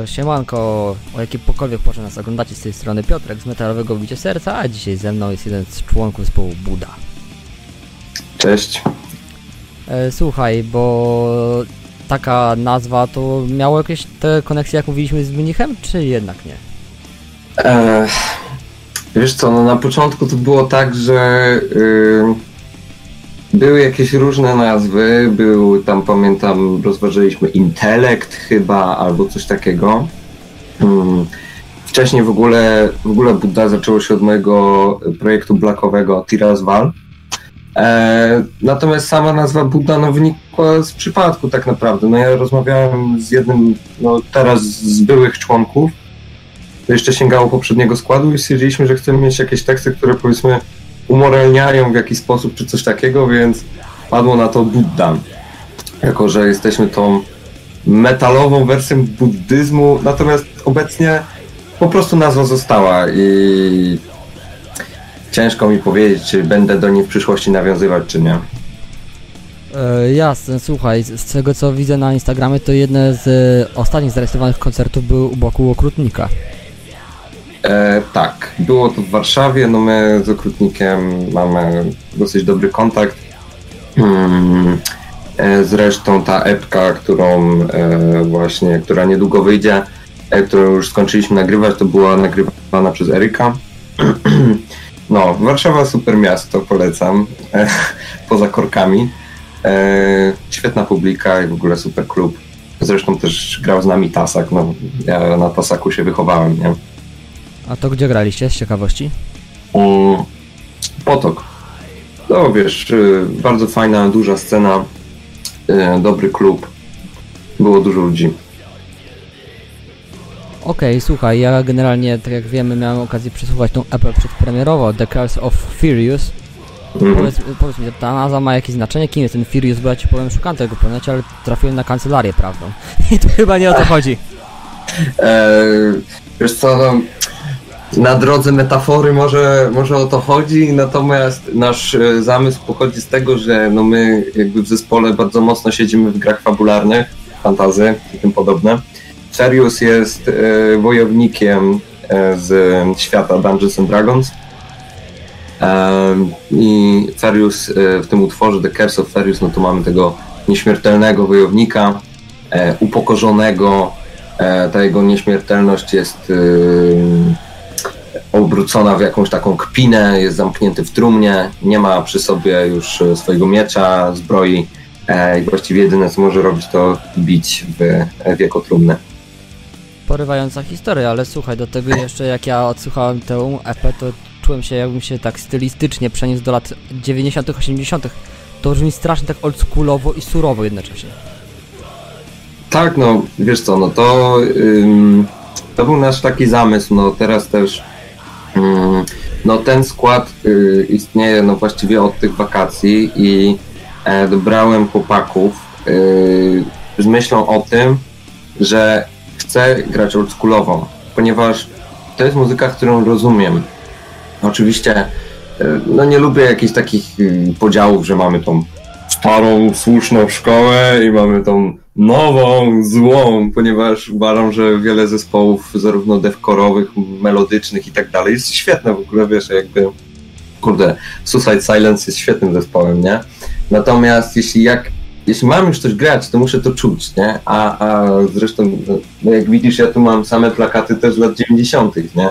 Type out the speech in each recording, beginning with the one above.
to siemanko, o jakiejkolwiek porze nas oglądacie z tej strony Piotrek z Metalowego Bicie Serca, a dzisiaj ze mną jest jeden z członków zespołu Buda. Cześć. E, słuchaj, bo taka nazwa to miało jakieś te koneksje, jak mówiliśmy z Mnichem, czy jednak nie? E, wiesz co, no na początku to było tak, że y, były jakieś różne nazwy, był tam pamiętam, rozważaliśmy intelekt chyba, albo coś takiego. Hmm. Wcześniej w ogóle, w ogóle Buddha zaczęło się od mojego projektu blackowego Tiras Val. E, natomiast sama nazwa Buddha no, wynikła z przypadku tak naprawdę. No, ja rozmawiałem z jednym no, teraz z byłych członków, to jeszcze sięgało poprzedniego składu i stwierdziliśmy, że chcemy mieć jakieś teksty, które powiedzmy umoralniają w jakiś sposób czy coś takiego, więc padło na to Buddha. Jako, że jesteśmy tą metalową wersją buddyzmu, natomiast obecnie po prostu nazwa została i ciężko mi powiedzieć, czy będę do niej w przyszłości nawiązywać, czy nie. E, jasne, słuchaj, z, tego co widzę na Instagramie, to jedne z e, ostatnich zarejestrowanych koncertów były u boku Okrutnika. E, tak, było to w Warszawie, no my z Okrutnikiem mamy dosyć dobry kontakt. Hmm. E, zresztą ta epka, którą e, właśnie, która niedługo wyjdzie, e, którą już skończyliśmy nagrywać, to była nagrywana przez Eryka. No, Warszawa super miasto, polecam. E, poza korkami. E, świetna publika i w ogóle super klub. Zresztą też grał z nami Tasak, no ja na Tasaku się wychowałem, nie? A to gdzie graliście, z ciekawości? Mm, Potok. No wiesz, y, bardzo fajna, duża scena, y, dobry klub. Było dużo ludzi. Okej, słuchaj, ja generalnie, tak jak wiemy, miałem okazję przesłuchać tą epę przedpremierowo, The Curse of Furious. Mhm. Powiedz, powiedz mi, ta nazwa ma jakieś znaczenie? Kim jest ten Furious? Bo ja ci powiem, szukam tego planecie, ale trafiłem na kancelarię prawną. I to chyba nie o to chodzi. E, wiesz co, no, na drodze metafory może, może o to chodzi, natomiast nasz e, zamysł pochodzi z tego, że no my jakby w zespole bardzo mocno siedzimy w grach fabularnych, fantazy i tym podobne. Serius jest e, wojownikiem e, z świata Dungeons and Dragons. I Ferius w tym utworze The Curse of Ferius, no to mamy tego nieśmiertelnego wojownika, upokorzonego. Ta jego nieśmiertelność jest obrócona w jakąś taką kpinę, jest zamknięty w trumnie, nie ma przy sobie już e, swojego miecza, zbroi e, i właściwie jedyne co może robić to bić w e, wieko trumny. Porywająca historia, ale słuchaj, do tego jeszcze jak ja odsłuchałem tę epę, to czułem się jakbym się tak stylistycznie przeniósł do lat 90 80 To brzmi strasznie tak oldschoolowo i surowo jednocześnie. Tak, no wiesz co, no to, ym, to był nasz taki zamysł, no teraz też no ten skład y, istnieje no właściwie od tych wakacji i e, dobrałem chłopaków y, z myślą o tym, że chcę grać oldschoolową, ponieważ to jest muzyka, którą rozumiem. Oczywiście y, no nie lubię jakichś takich podziałów, że mamy tą starą, słuszną szkołę i mamy tą nową, złą, ponieważ uważam, że wiele zespołów, zarówno devkorowych, melodycznych i tak dalej, jest świetne w ogóle, wiesz, jakby kurde, Suicide Silence jest świetnym zespołem, nie? Natomiast jeśli jak jeśli mam już coś grać, to muszę to czuć, nie? A, a zresztą, no jak widzisz, ja tu mam same plakaty też z lat 90., nie?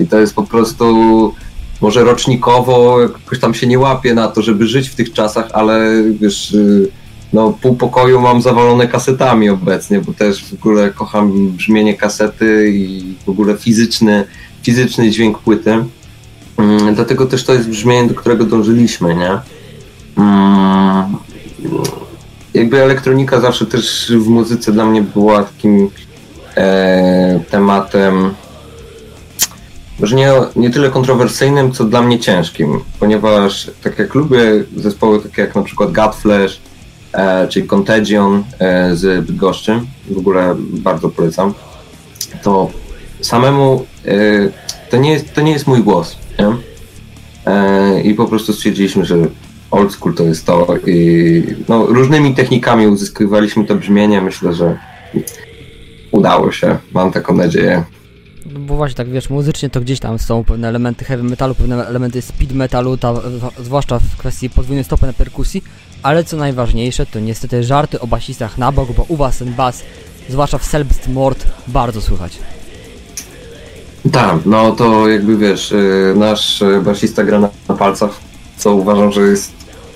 I to jest po prostu może rocznikowo jakoś tam się nie łapię na to, żeby żyć w tych czasach, ale wiesz, y, no pół pokoju mam zawalone kasetami obecnie, bo też w ogóle kocham brzmienie kasety i w ogóle fizyczny, fizyczny dźwięk płyty. Mm, Dlatego też to jest brzmienie, do którego dążyliśmy, nie? Mm, Jakby elektronika zawsze też w muzyce dla mnie była takim e, tematem może nie, nie tyle kontrowersyjnym, co dla mnie ciężkim, ponieważ tak jak lubię zespoły takie jak na przykład Godflesh, czyli Contagion e, z Bydgoszczy, w ogóle bardzo polecam, to samemu e, to, nie jest, to nie jest mój głos. Nie? E, I po prostu stwierdziliśmy, że old school to jest to i no, różnymi technikami uzyskiwaliśmy to brzmienie. Myślę, że udało się, mam taką nadzieję. Bo właśnie tak wiesz, muzycznie to gdzieś tam są pewne elementy heavy metalu, pewne elementy speed metalu, ta, zwłaszcza w kwestii podwójnej stopy na perkusji, ale co najważniejsze to niestety żarty o basistach na bok, bo u was ten bas, zwłaszcza w Selbst Mord, bardzo słychać. Tak, no to jakby wiesz, y, nasz y, basista gra na, na palcach, co uważam, że jest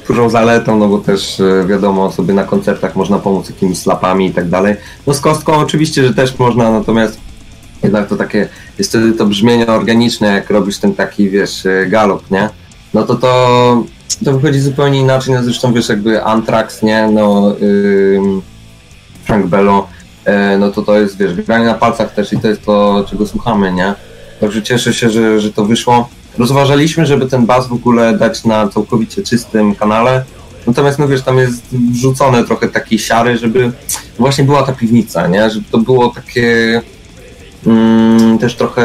dużą zaletą, no bo też y, wiadomo, sobie na koncertach można pomóc jakimiś slapami i tak dalej. No z kostką oczywiście, że też można, natomiast jednak to takie, jest wtedy to brzmienie organiczne, jak robisz ten taki, wiesz, galop, nie? No to to, to wychodzi zupełnie inaczej, no zresztą wiesz, jakby Anthrax, nie? No, yy, Frank Bello, E, no to to jest, wiesz, granie na palcach też i to jest to, czego słuchamy, nie? Także cieszę się, że, że to wyszło. Rozważaliśmy, żeby ten bas w ogóle dać na całkowicie czystym kanale, natomiast no wiesz, tam jest wrzucone trochę takiej siary, żeby właśnie była ta piwnica, nie? Żeby to było takie mm, też trochę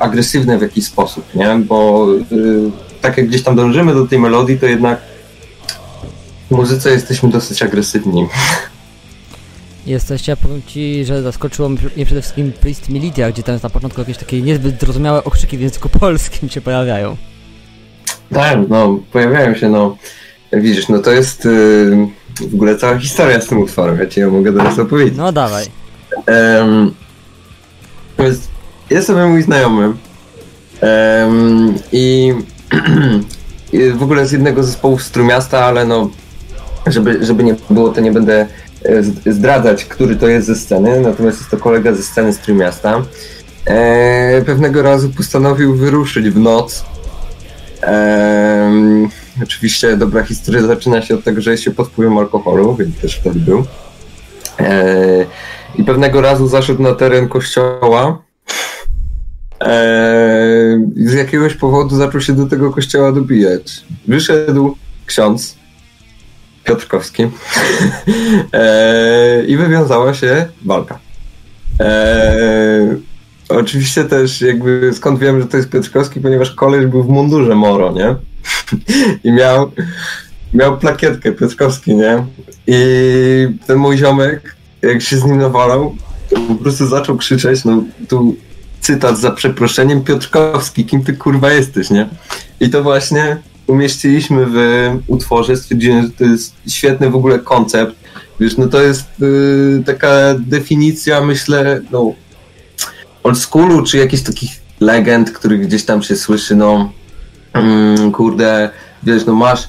agresywne w jakiś sposób, nie? Bo y, tak jak gdzieś tam dążymy do tej melodii, to jednak w muzyce jesteśmy dosyć agresywni. Jesteście, ja powiem ci, że zaskoczyło mnie przede wszystkim Priest Militia, gdzie tam na początku jakieś takie niezbyt zrozumiałe okrzyki w języku polskim się pojawiają. Tak, no, pojawiają się, no. Widzisz, no to jest yy, w ogóle cała historia z tym utworem, ja ci ją mogę teraz opowiedzieć. No dawaj. Um, jest, jest sobie mój znajomy um, i, i w ogóle z jednego zespołu z Trójmiasta, ale no, żeby, żeby nie było, to nie będę zdradzać, który to jest ze sceny, natomiast jest to kolega ze sceny z Trójmiasta. E, pewnego razu postanowił wyruszyć w noc. E, oczywiście dobra historia zaczyna się od tego, że jest się pod wpływem alkoholu, więc też wtedy był. E, I pewnego razu zaszedł na teren kościoła. E, z jakiegoś powodu zaczął się do tego kościoła dobijać. Wyszedł ksiądz, Piotrkowski. e, I wywiązała się walka. E, oczywiście też jakby skąd wiem, że to jest Piotrkowski, ponieważ koleś był w mundurze Moro, nie? I miał, miał plakietkę Piotrkowski, nie? I ten mój ziomek, jak się z nim nawalał, to po prostu zaczął krzyczeć, no tu cytat za przeproszeniem, Piotrkowski, kim ty kurwa jesteś, nie? I to właśnie umieściliśmy w utworze, stwierdziłem, że to jest świetny w ogóle koncept. Wiesz, no to jest y, taka definicja, myślę, no old schoolu, czy jakichś takich legend, których gdzieś tam się słyszy, no mm, kurde, wiesz, no masz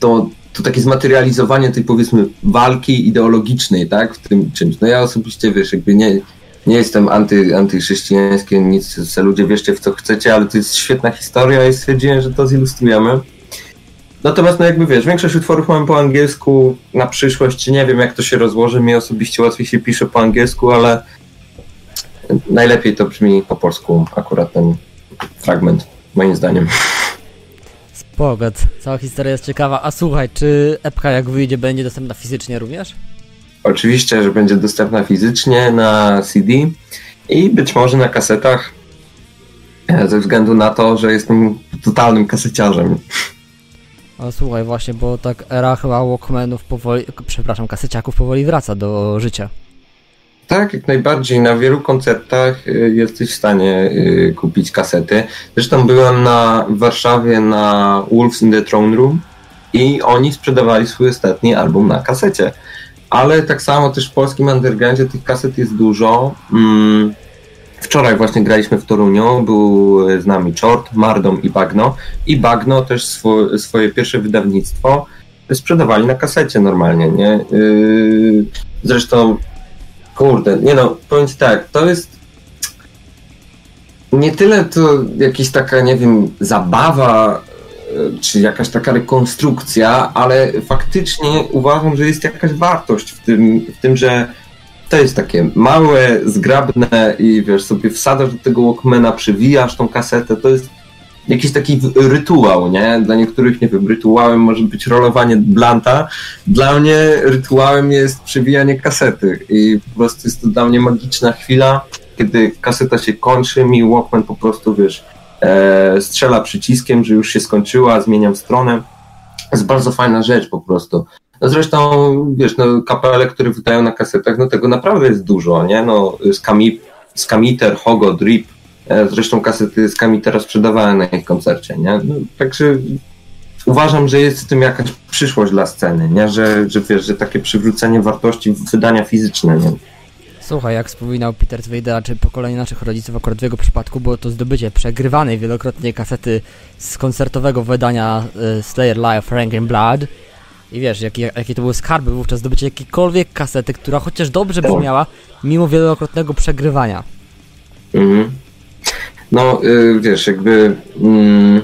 to, to takie zmaterializowanie tej powiedzmy walki ideologicznej, tak, w tym czymś. No ja osobiście, wiesz, jakby nie, nie jestem anty, antychrześcijański, nic, ludzie wierzcie w co chcecie, ale to jest świetna historia i stwierdziłem, że to zilustrujemy. Natomiast, no jakby wiesz, większość utworów mam po angielsku na przyszłość. Nie wiem, jak to się rozłoży. Mi osobiście łatwiej się pisze po angielsku, ale najlepiej to brzmi po polsku, akurat ten fragment, moim zdaniem. Spogad, cała historia jest ciekawa. A słuchaj, czy epka jak wyjdzie będzie dostępna fizycznie również? Oczywiście, że będzie dostępna fizycznie na CD i być może na kasetach, ze względu na to, że jestem totalnym kaseciarzem. A słuchaj, właśnie, bo tak era chyba Walkmanów powoli, przepraszam, kaseciaków powoli wraca do życia. Tak, jak najbardziej. Na wielu koncertach y, jesteś w stanie y, kupić kasety. Zresztą byłem na w Warszawie na Wolves in the Throne Room i oni sprzedawali swój ostatni album na kasecie. Ale tak samo też w polskim undergroundzie tych kaset jest dużo. Mm, Wczoraj właśnie graliśmy w Toruniu, był z nami Czort, Mardom i Bagno. I Bagno też swo, swoje pierwsze wydawnictwo sprzedawali na kasecie normalnie, nie? Zresztą, kurde, nie no, powiem Ci tak, to jest nie tyle to jakaś taka, nie wiem, zabawa, yy, czy jakaś taka rekonstrukcja, ale faktycznie uważam, że jest jakaś wartość w tym, w tym że to jest takie małe, zgrabne i wiesz, sobie wsadasz do tego Walkmana, przywijasz tą kasetę, to jest jakiś taki rytuał, nie? Dla niektórych, nie wiem, rytuałem może być rolowanie blanta, dla mnie rytuałem jest przywijanie kasety i po prostu jest to dla mnie magiczna chwila, kiedy kaseta się kończy, mi Walkman po prostu, wiesz, e, strzela przyciskiem, że już się skończyła, zmieniam stronę. To jest bardzo fajna rzecz po prostu. No zresztą, wiesz, no kapele, które wydają na kasetach, no tego naprawdę jest dużo, nie? No Skami, Skamiter, Hogo, Drip, zresztą kasety Skamitera sprzedawałem na ich koncercie, nie? No, także uważam, że jest w tym jakaś przyszłość dla sceny, nie? Że, że wiesz, że takie przywrócenie wartości wydania fizyczne, nie? Słuchaj, jak wspominał Peter Zweidera, czy pokolenie naszych rodziców, akurat w jego przypadku było to zdobycie przegrywanej wielokrotnie kasety z koncertowego wydania y, Slayer Live Rank and Blood. I wiesz, jakie, jakie to były skarby wówczas zdobycie jakiejkolwiek kasety, która chociaż dobrze brzmiała, mimo wielokrotnego przegrywania. Mhm. No, y, wiesz, jakby... Mm,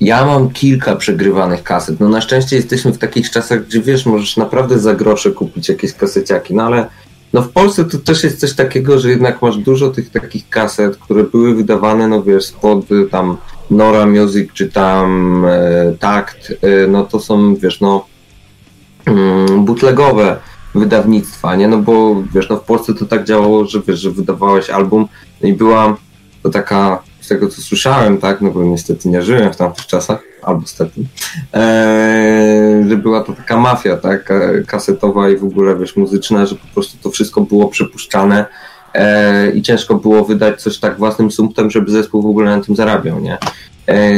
ja mam kilka przegrywanych kaset. No na szczęście jesteśmy w takich czasach, gdzie wiesz, możesz naprawdę za grosze kupić jakieś kaseciaki, no ale no w Polsce to też jest coś takiego, że jednak masz dużo tych takich kaset, które były wydawane, no wiesz, spod y, tam Nora Music czy tam e, Takt, e, no to są, wiesz, no mm, bootlegowe wydawnictwa, nie? No bo wiesz, no w Polsce to tak działało, że wiesz, że wydawałeś album i była to taka, z tego co słyszałem, tak, no bo niestety nie żyłem w tamtych czasach, albo stety, e, że była to taka mafia, tak, kasetowa i w ogóle, wiesz, muzyczna, że po prostu to wszystko było przepuszczane e, i ciężko było wydać coś tak własnym sumptem, żeby zespół w ogóle na tym zarabiał, nie? E,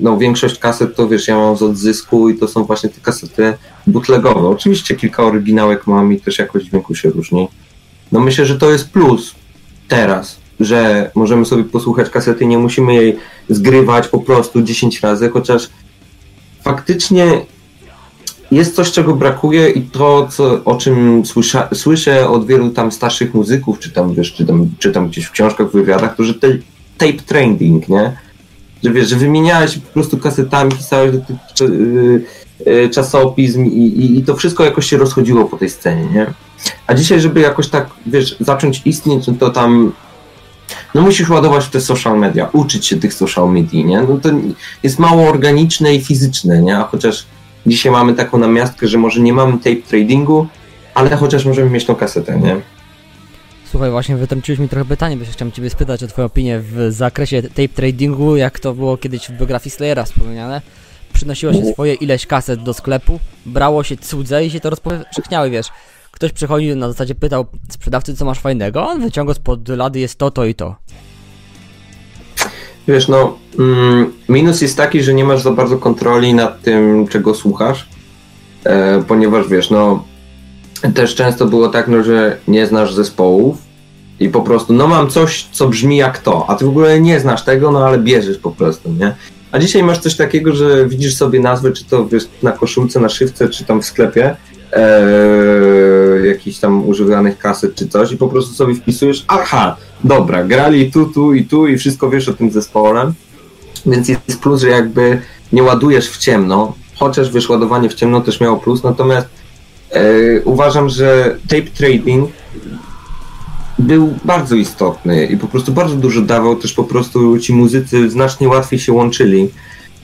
no większość kaset to wiesz, ja mam z odzysku i to są właśnie te kasety bootlegowe. Oczywiście kilka oryginałek mam i też jakość dźwięku się różni. No myślę, że to jest plus teraz, że możemy sobie posłuchać kasety, nie musimy jej zgrywać po prostu 10 razy, chociaż faktycznie jest coś, czego brakuje i to, co, o czym słysza, słyszę od wielu tam starszych muzyków, czy tam, wiesz, czy tam, czy tam gdzieś w książkach, w wywiadach, to że te, tape trending, nie? Że wiesz, że wymieniałeś po prostu kasetami, pisałeś do tych yy, czasopism i, i, i to wszystko jakoś się rozchodziło po tej scenie, nie? A dzisiaj, żeby jakoś tak, wiesz, zacząć istnieć, no to tam no musisz ładować w te social media, uczyć się tych social media, nie? No to jest mało organiczne i fizyczne, nie? A chociaż dzisiaj mamy taką namiastkę, że może nie mamy tape tradingu, ale chociaż możemy mieć tą kasetę, nie? Słuchaj, właśnie wytrąciłeś mi trochę pytanie, bo się chciałem Ciebie spytać o Twoją opinię w zakresie tape tradingu, jak to było kiedyś w biografii Slayera wspomniane. Przynosiło się swoje ileś kaset do sklepu, brało się cudze i się to rozpowszechniały, wiesz. Ktoś przychodził na zasadzie pytał sprzedawcy, co masz fajnego, on wyciągał spod lady jest to, to i to. Wiesz, no, mm, minus jest taki, że nie masz za bardzo kontroli nad tym, czego słuchasz, e, ponieważ wiesz, no, też często było tak, no, że nie znasz zespołów i po prostu, no mam coś, co brzmi jak to, a ty w ogóle nie znasz tego, no ale bierzesz po prostu, nie? A dzisiaj masz coś takiego, że widzisz sobie nazwę, czy to wiesz, na koszulce, na szywce, czy tam w sklepie e, jakichś tam używanych kaset czy coś i po prostu sobie wpisujesz, aha, dobra, grali tu, tu i tu i wszystko wiesz o tym zespole, więc jest plus, że jakby nie ładujesz w ciemno, chociaż wiesz, ładowanie w ciemno też miało plus, natomiast e, uważam, że tape trading był bardzo istotny i po prostu bardzo dużo dawał, też po prostu ci muzycy znacznie łatwiej się łączyli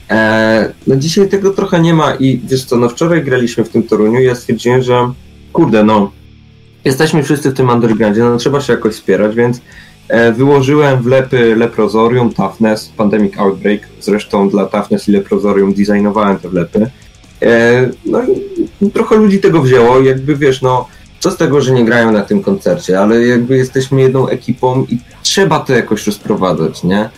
E, no dzisiaj tego trochę nie ma i wiesz co, no wczoraj graliśmy w tym Toruniu ja stwierdziłem, że kurde, no jesteśmy wszyscy w tym undergroundzie, no trzeba się jakoś wspierać, więc e, wyłożyłem wlepy Leprozorium, Toughness, Pandemic Outbreak, zresztą dla Toughness i Leprozorium designowałem te wlepy. E, no i trochę ludzi tego wzięło jakby wiesz, no co z tego, że nie grają na tym koncercie, ale jakby jesteśmy jedną ekipą i trzeba to jakoś rozprowadzać, nie?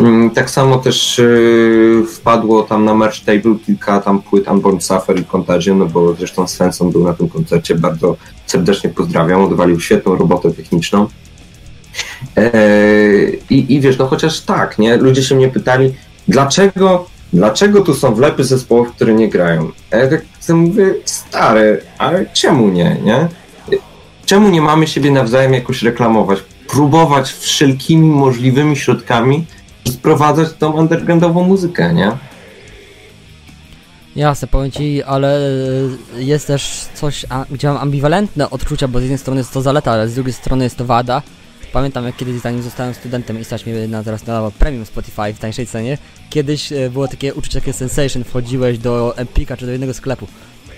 Mm, tak samo też y, wpadło tam na merch table kilka tam płyt Unborn Suffer i Contagion, no bo zresztą Svensson był na tym koncercie, bardzo serdecznie pozdrawiam, odwalił świetną robotę techniczną. E, I, I wiesz, no chociaż tak, nie? Ludzie się mnie pytali, dlaczego, dlaczego tu są wlepy zespołów, które nie grają? A ja tak mówię, stary, ale czemu nie, nie? Czemu nie mamy siebie nawzajem jakoś reklamować? Próbować wszelkimi możliwymi środkami sprowadzać tą undergroundową muzykę, nie? Jasne, powiem ci, ale jest też coś, gdzie mam ambiwalentne odczucia, bo z jednej strony jest to zaleta, ale z drugiej strony jest to wada. Pamiętam jak kiedyś zanim zostałem studentem i stać mnie na teraz na premium Spotify w tańszej cenie, kiedyś e, było takie uczucie, takie sensation, wchodziłeś do Empika czy do jednego sklepu,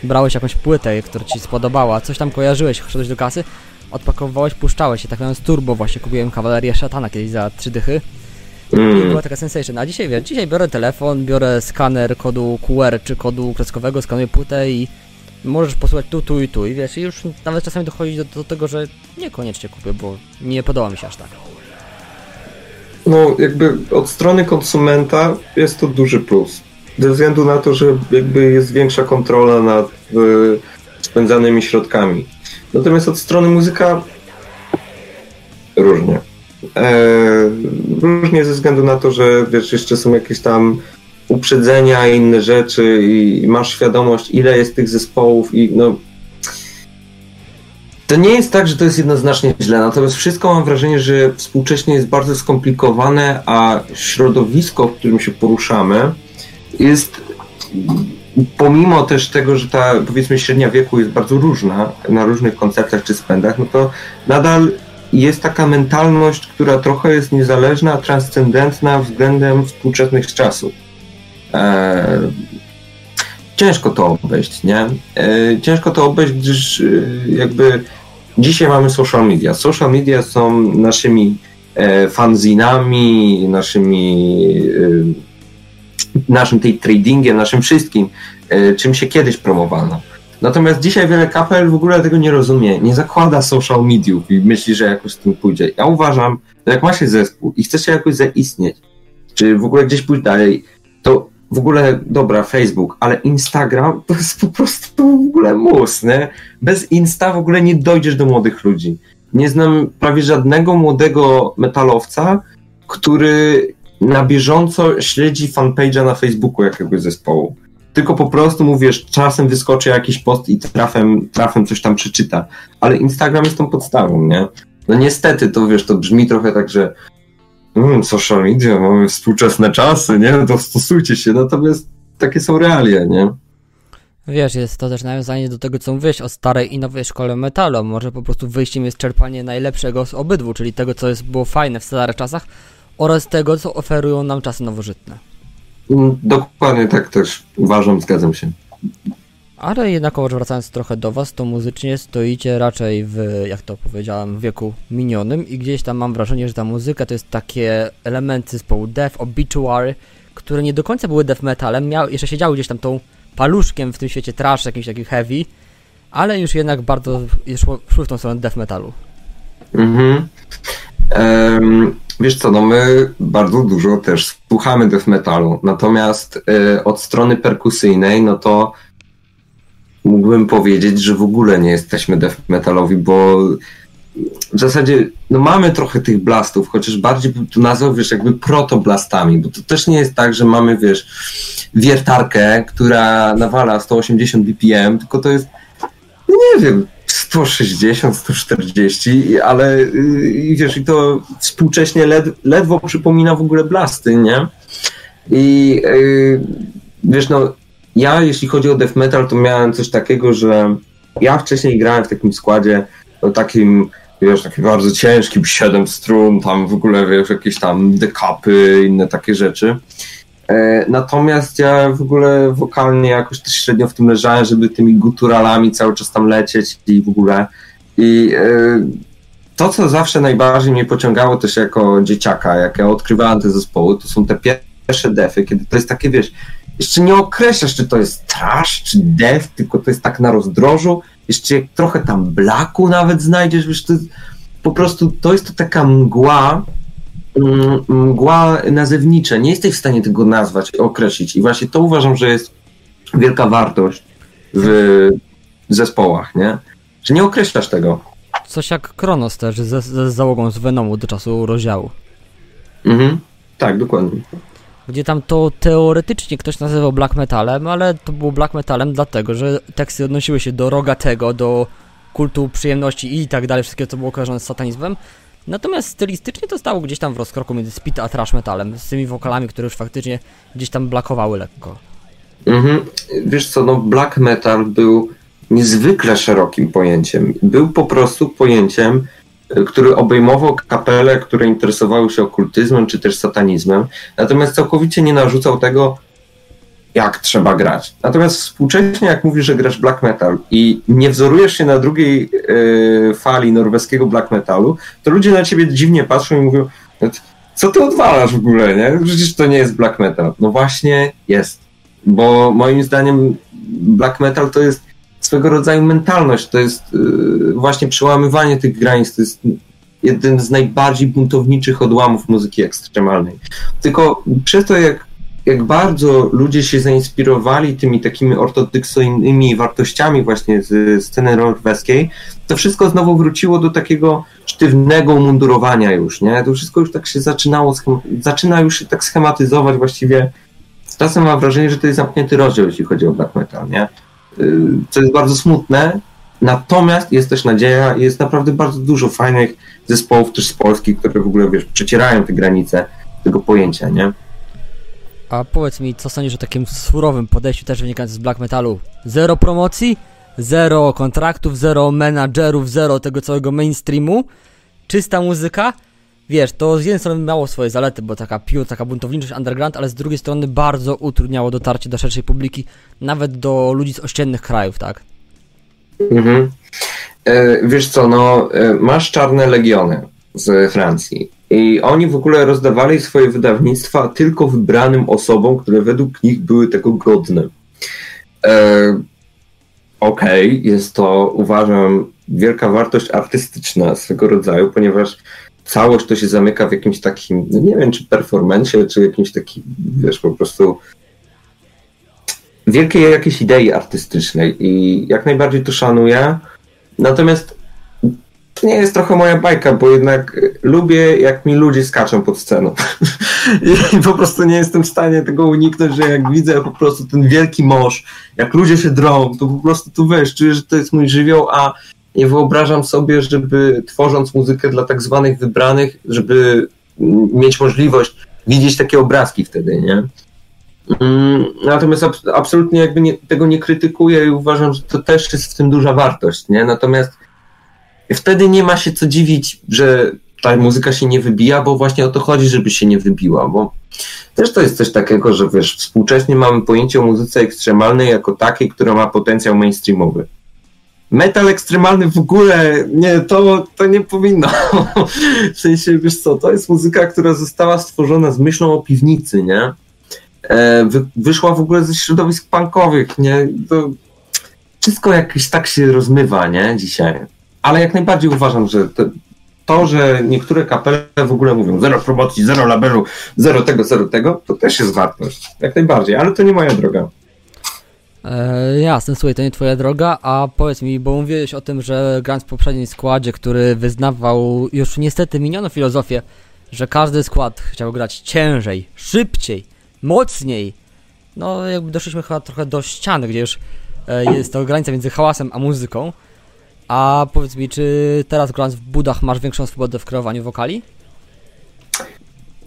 brałeś jakąś płytę, która ci spodobała, coś tam kojarzyłeś, szedłeś do kasy, odpakowywałeś, puszczałeś się, tak mówiąc turbo właśnie, kupiłem kawalerię szatana kiedyś za trzy dychy Mm. I była taka sensation. A dzisiaj wiem, dzisiaj biorę telefon, biorę skaner kodu QR czy kodu kreskowego, skanuję płytę i możesz posłuchać tu, tu i tu i wiesz, i już nawet czasami dochodzi do, do tego, że niekoniecznie kupię, bo nie podoba mi się aż tak. No, jakby od strony konsumenta jest to duży plus. Ze względu na to, że jakby jest większa kontrola nad y, spędzanymi środkami. Natomiast od strony muzyka różnie. E, różnie ze względu na to, że wiesz, jeszcze są jakieś tam uprzedzenia i inne rzeczy i, masz świadomość, ile jest tych zespołów i no to nie jest tak, że to jest jednoznacznie źle, natomiast wszystko mam wrażenie, że współcześnie jest bardzo skomplikowane, a środowisko, w którym się poruszamy, jest pomimo też tego, że ta powiedzmy średnia wieku jest bardzo różna na różnych koncertach czy spędach, no to nadal jest taka mentalność, która trochę jest niezależna, transcendentna względem współczesnych czasów. Eee, ciężko to obejść, nie? Eee, ciężko to obejść, gdyż e, jakby dzisiaj mamy social media. Social media są naszymi e, fanzinami, naszymi e, naszym tej tradingiem, naszym wszystkim, e, czym się kiedyś promowano. Natomiast dzisiaj wiele kapel w ogóle tego nie rozumie, nie zakłada social mediów i myśli, że jakoś z tym pójdzie. Ja uważam, że jak ma się zespół i chce się jakoś zaistnieć, czy w ogóle gdzieś pójść dalej, to w ogóle, dobra, Facebook, ale Instagram to jest po prostu w ogóle mus, nie? Bez Insta w ogóle nie dojdziesz do młodych ludzi. Nie znam prawie żadnego młodego metalowca, który na bieżąco śledzi fanpage'a na Facebooku jakiegoś zespołu. Tylko po prostu mówisz, czasem wyskoczy jakiś post i trafem, trafem coś tam przeczyta. Ale Instagram jest tą podstawą, nie? No niestety, to wiesz, to brzmi trochę tak, że mm, social media, mamy współczesne czasy, nie? No to stosujcie się, natomiast takie są realia, nie? Wiesz, jest to też nawiązanie do tego, co mówiłeś o starej i nowej szkole metalu. Może po prostu wyjściem jest czerpanie najlepszego z obydwu, czyli tego, co jest, było fajne w starych czasach, oraz tego, co oferują nam czasy nowożytne. Mm, dokładnie tak też uważam, zgadzam się. Ale jednakowoż wracając trochę do Was, to muzycznie stoicie raczej w, jak to powiedziałem, wieku minionym i gdzieś tam mam wrażenie, że ta muzyka to jest takie elementy zespołu Death, Obituary, które nie do końca były death metalem, miał, jeszcze siedziały gdzieś tam tą paluszkiem w tym świecie trash, jakimś takim heavy, ale już jednak bardzo szło, szły w tą stronę death metalu. Mhm. Um, Wiesz co, no my bardzo dużo też słuchamy death metalu, natomiast y, od strony perkusyjnej, no to mógłbym powiedzieć, że w ogóle nie jesteśmy death metalowi, bo w zasadzie no mamy trochę tych blastów, chociaż bardziej tu nazwał, wiesz, jakby protoblastami, bo to też nie jest tak, że mamy, wiesz, wiertarkę, która nawala 180 BPM, tylko to jest, no nie wiem, 160, 140, ale yy, wiesz, i to współcześnie led, ledwo przypomina w ogóle blasty, nie? I yy, wiesz, no, ja jeśli chodzi o death metal, to miałem coś takiego, że ja wcześniej grałem w takim składzie, no takim, wiesz, takim bardzo ciężkim, 7 strun, tam w ogóle, wiesz, jakieś tam dekapy, inne takie rzeczy. E, natomiast ja w ogóle wokalnie jakoś też średnio w tym leżałem, żeby tymi guturalami cały czas tam lecieć i w ogóle. I e, to, co zawsze najbardziej mnie pociągało też jako dzieciaka, jak ja odkrywałem te zespoły, to są te pierwsze defy, kiedy to jest takie, wiesz, jeszcze nie określasz, czy to jest trash, czy def, tylko to jest tak na rozdrożu, jeszcze trochę tam blaku nawet znajdziesz, wiesz, to po prostu to jest to taka mgła, mgła nazewnicze. Nie jesteś w stanie tego nazwać, określić. I właśnie to uważam, że jest wielka wartość w zespołach, nie? Że nie określasz tego. Coś jak Kronos też ze, ze załogą z Venomu do czasu rozdziału. Mhm, tak, dokładnie. Gdzie tam to teoretycznie ktoś nazywał black metalem, ale to było black metalem dlatego, że teksty odnosiły się do rogatego, do kultu przyjemności i tak dalej, wszystkiego co było kojarzone z satanizmem, Natomiast stylistycznie to stało gdzieś tam w rozkroku między speed a trash metalem, z tymi wokalami, które już faktycznie gdzieś tam blakowały lekko. Mhm. Wiesz co, no black metal był niezwykle szerokim pojęciem. Był po prostu pojęciem, e, który obejmował kapele, które interesowały się okultyzmem czy też satanizmem, natomiast całkowicie nie narzucał tego, jak trzeba grać. Natomiast współcześnie, jak mówisz, że grasz black metal i nie wzorujesz się na drugiej yy, fali norweskiego black metalu, to ludzie na ciebie dziwnie patrzą i mówią, co ty odwalasz w ogóle, nie? Przecież to nie jest black metal. No właśnie jest, bo moim zdaniem black metal to jest swego rodzaju mentalność, to jest yy, właśnie przełamywanie tych granic, to jest jeden z najbardziej buntowniczych odłamów muzyki ekstremalnej. Tylko przez to, jak, jak bardzo ludzie się zainspirowali tymi takimi ortodoksyjnymi wartościami właśnie z sceny norweskiej, to wszystko znowu wróciło do takiego sztywnego umundurowania już, nie? To wszystko już tak się zaczynało, zaczyna już się tak schematyzować właściwie. Czasem mam wrażenie, że to jest zamknięty rozdział, jeśli chodzi o black metal, nie? Y, co jest bardzo smutne, natomiast jest też nadzieja, jest naprawdę bardzo dużo fajnych zespołów też z Polski, które w ogóle, wiesz, przecierają te granice tego pojęcia, nie? A powiedz mi, co sądzisz o takim surowym podejściu też wynikającym z black metalu? Zero promocji, zero kontraktów, zero menadżerów, zero tego całego mainstreamu, czysta muzyka. Wiesz, to z jednej strony miało swoje zalety, bo taka pił, taka buntowniczość underground, ale z drugiej strony bardzo utrudniało dotarcie do szerszej publiki, nawet do ludzi z ościennych krajów, tak? Mhm. E, wiesz co, no, e, masz czarne legiony z Francji i oni w ogóle rozdawali swoje wydawnictwa tylko wybranym osobom, które według nich były tego godne. E, Okej, okay, jest to uważam wielka wartość artystyczna swego rodzaju, ponieważ całość to się zamyka w jakimś takim, no nie wiem, czy performencie, czy jakimś takim, wiesz, po prostu wielkiej jakiejś idei artystycznej i jak najbardziej to szanuję. Natomiast to nie jest trochę moja bajka, bo jednak lubię, jak mi ludzie skaczą pod sceną. I po prostu nie jestem w stanie tego uniknąć, że jak widzę po prostu ten wielki mąż, jak ludzie się drą, to po prostu tu wiesz, czuję, że to jest mój żywioł, a nie wyobrażam sobie, żeby tworząc muzykę dla tak zwanych wybranych, żeby mieć możliwość widzieć takie obrazki wtedy, nie? Mm, natomiast ab absolutnie jakby nie, tego nie krytykuję i uważam, że to też jest w tym duża wartość, nie? Natomiast wtedy nie ma się co dziwić, że ta muzyka się nie wybija, bo właśnie o to chodzi, żeby się nie wybiła, bo też to jest coś takiego, że wiesz, współcześnie mamy pojęcie o muzyce ekstremalnej jako takiej, która ma potencjał mainstreamowy. Metal ekstremalny w ogóle, nie, to, to nie powinno. w sensie, wiesz co, to jest muzyka, która została stworzona z myślą o piwnicy, nie? E, wy, wyszła w ogóle ze środowisk punkowych, nie? To wszystko jakieś tak się rozmywa, nie? Dzisiaj. Ale jak najbardziej uważam, że to, że niektóre kapele w ogóle mówią zero promocji, zero labelu, zero tego, zero tego, to też jest wartość. Jak najbardziej, ale to nie moja droga. E, jasne, słuchaj, to nie twoja droga, a powiedz mi, bo mówiłeś o tym, że grając w poprzednim składzie, który wyznawał już niestety minioną filozofię, że każdy skład chciał grać ciężej, szybciej, mocniej. No, jakby doszliśmy chyba trochę do ściany, gdzie już e, jest to granica między hałasem a muzyką. A powiedz mi, czy teraz grając w budach masz większą swobodę w kreowaniu wokali?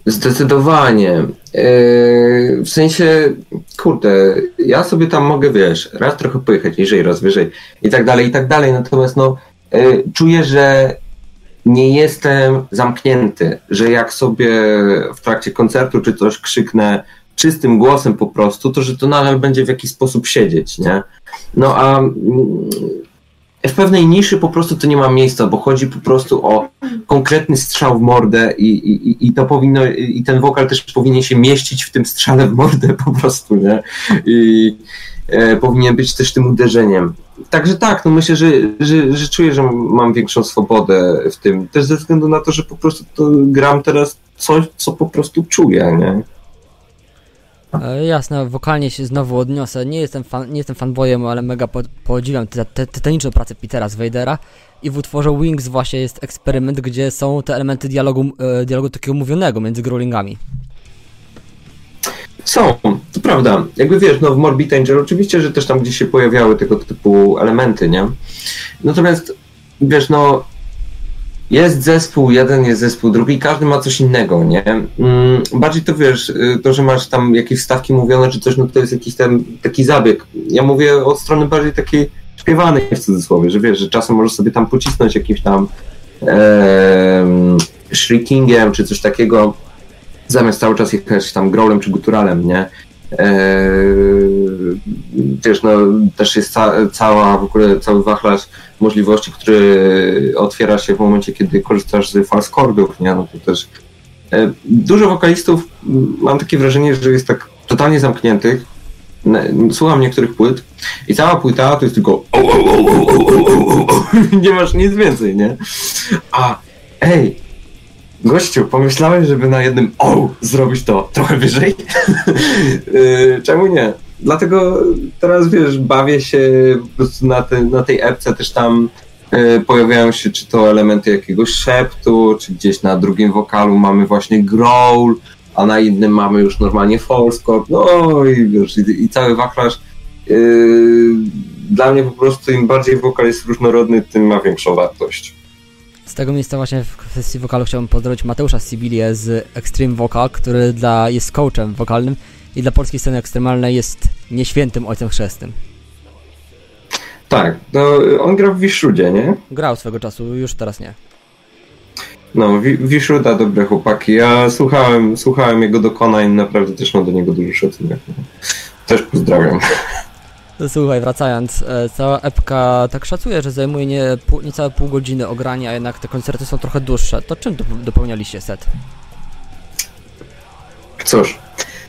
Zdecydowanie. Yy, w sensie, kurde, ja sobie tam mogę, wiesz, raz trochę pojechać niżej, raz wyżej i tak dalej, i tak dalej. Natomiast no, yy, czuję, że nie jestem zamknięty, że jak sobie w trakcie koncertu czy coś krzyknę czystym głosem po prostu, to że to nadal będzie w jakiś sposób siedzieć, nie? No a mm, w pewnej niszy po prostu to nie ma miejsca, bo chodzi po prostu o konkretny strzał w mordę i, i, i to powinno, i ten wokal też powinien się mieścić w tym strzale w mordę po prostu, nie? I e, powinien być też tym uderzeniem. Także tak, no myślę, że, że, że czuję, że mam większą swobodę w tym, też ze względu na to, że po prostu to gram teraz coś, co po prostu czuję, nie? E, jasne, wokalnie się znowu odniosę. Nie jestem, fan, nie jestem fanboyem, ale mega po, podziwiam te, tytaniczną pracę Petera z Vadera. I w utworze Wings właśnie jest eksperyment, gdzie są te elementy dialogu, e, dialogu takiego mówionego między growlingami. Są, to prawda. Jakby wiesz, no w Morbid Angel oczywiście, że też tam gdzieś się pojawiały tego typu elementy, nie? Natomiast wiesz, no jest zespół, jeden jest zespół, drugi, każdy ma coś innego, nie? Mm, bardziej to wiesz, y, to, że masz tam jakieś wstawki mówione czy coś, no to jest jakiś ten taki zabieg. Ja mówię od strony bardziej takiej śpiewanej w cudzysłowie, że wiesz, że czasem możesz sobie tam pocisnąć jakimś tam e, shrikingiem czy coś takiego, zamiast cały czas jechać tam growlem czy guturalem, nie? Eee, wiesz, no, też jest ca cała, w ogóle cały wachlarz możliwości, który otwiera się w momencie, kiedy korzystasz z chordów, nie? No też e, dużo wokalistów, mam takie wrażenie, że jest tak totalnie zamkniętych. Słucham niektórych płyt i cała płyta to jest tylko o, nie masz nic więcej, nie? A, ej, gościu, pomyślałeś, żeby na jednym o zrobić to trochę wyżej? Y, czemu nie? Dlatego teraz, wiesz, bawię się na, te, na tej epce też tam y, pojawiają się czy to elementy jakiegoś szeptu, czy gdzieś na drugim wokalu mamy właśnie growl, a na innym mamy już normalnie false chord, no i wiesz, i, i cały wachlarz. Yy, dla mnie po prostu im bardziej wokal jest różnorodny, tym ma większą wartość. Z tego miejsca właśnie w kwestii wokalu chciałbym pozdrowić Mateusza Sibilię z Extreme Vocal, który dla, jest coachem wokalnym i dla polskiej sceny ekstremalnej jest nieświętym ojcem chrzestnym. Tak, no on gra w Wiszrudzie, nie? Grał swego czasu, już teraz nie. No, Wi- Wiszruda, dobre chłopaki. Ja słuchałem, słuchałem jego dokonań, naprawdę też mam do niego duży szacunek. Też pozdrawiam. Słuchaj, wracając, e, cała epka tak szacuje, że zajmuje nie, pół, niecałe pół godziny ogrania, a jednak te koncerty są trochę dłuższe. To czym dop- dopełnialiście set? Cóż,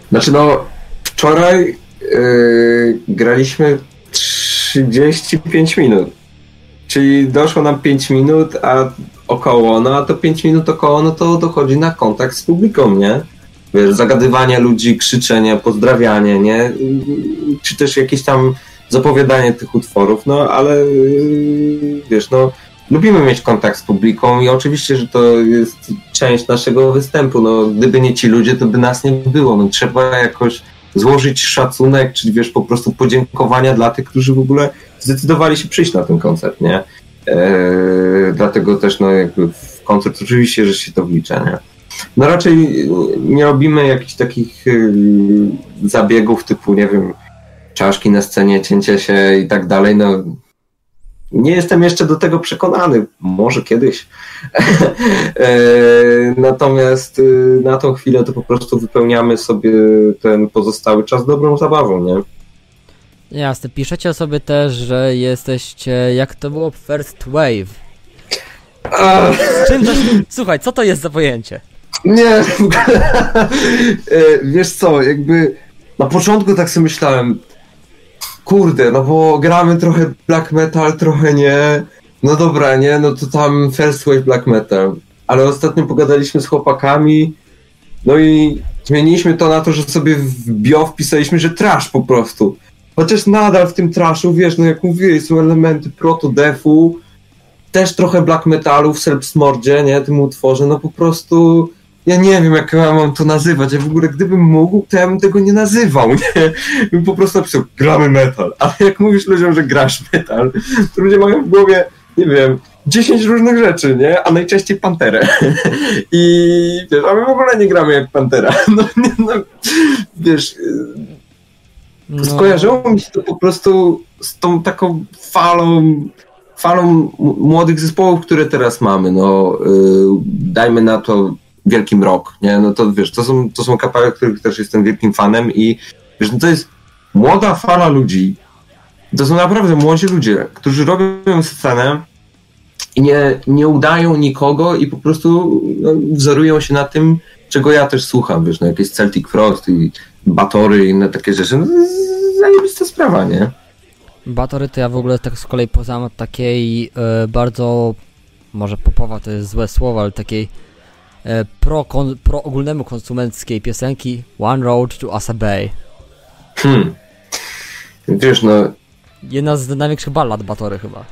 znaczy no, wczoraj yy, graliśmy 35 minut. Czyli doszło nam 5 minut, a około, no a to 5 minut około, no to dochodzi na kontakt z publiką, nie? Wiesz, zagadywanie ludzi, krzyczenie, pozdrawianie, nie? Czy też jakieś tam zapowiadanie tych utworów, no ale yy, wiesz, no lubimy mieć kontakt z publiką i oczywiście, że to jest część naszego występu. No, gdyby nie ci ludzie, to by nas nie było. No, trzeba jakoś złożyć szacunek, czy wiesz, po prostu podziękowania dla tych, którzy w ogóle zdecydowali się przyjść na ten koncert, nie? Eee, dlatego też, no, jakby w koncert oczywiście, że się to wlicza, nie? No raczej nie robimy jakichś takich yy, zabiegów typu, nie wiem, czaszki na scenie, cięcie się i tak dalej, no nie jestem jeszcze do tego przekonany. Może kiedyś. E, Natomiast y, na tą chwilę to po prostu wypełniamy sobie ten pozostały czas dobrą zabawą, nie? Jasne, piszecie sobie też, że jesteście, jak to było, first wave. A, Czym to. Słuchaj, co to jest za pojęcie? Nie, e, wiesz co, jakby na początku tak sobie myślałem, kurde, no bo gramy trochę black metal, trochę nie. No dobra, nie, no to tam first wave black metal. Ale ostatnio pogadaliśmy z chłopakami, no i zmieniliśmy to na to, że sobie w bio wpisaliśmy, że trash po prostu. Chociaż nadal w tym trashu, wiesz, no jak mówiłeś, są elementy proto-defu, też trochę black metalu w Self-Smordzie, nie, tym utworze, no po prostu ja nie wiem, jak ja mam to nazywać. Ja w ogóle, gdybym mógł, to ja bym tego nie nazywał, nie? Bym po prostu napisał, gramy metal. Ale jak mówisz ludziom, że grasz metal, to ludzie mają w głowie, nie wiem, 10 różnych rzeczy, nie? A najczęściej Panterę. I wiesz, a my w ogóle nie gramy jak Pantera. No, nie, no wiesz, No, skojarzyło mi się to po prostu z tą taką falą, falą młodych zespołów, które teraz mamy. No, yy, dajmy na to Wielkim Rock, nie? No to wiesz, to są, to są kapały, których też jestem wielkim fanem i wiesz, no to jest młoda fala ludzi. To są naprawdę młodzi ludzie, którzy robią scenę i nie, nie udają nikogo i po prostu no, wzorują się na tym, czego ja też słucham, wiesz, no jakieś Celtic Frost i Batory i inne takie rzeczy. No, to jest zajebista sprawa, nie? Batory to ja w ogóle tak z kolei od takiej e, bardzo, może popowa to jest złe słowo, ale takiej pro, kon, pro ogólnemu konsumenckiej piosenki One Road to Asa Bay. Hmm. Wiesz, no, Jedna z największych ballad Batory chyba.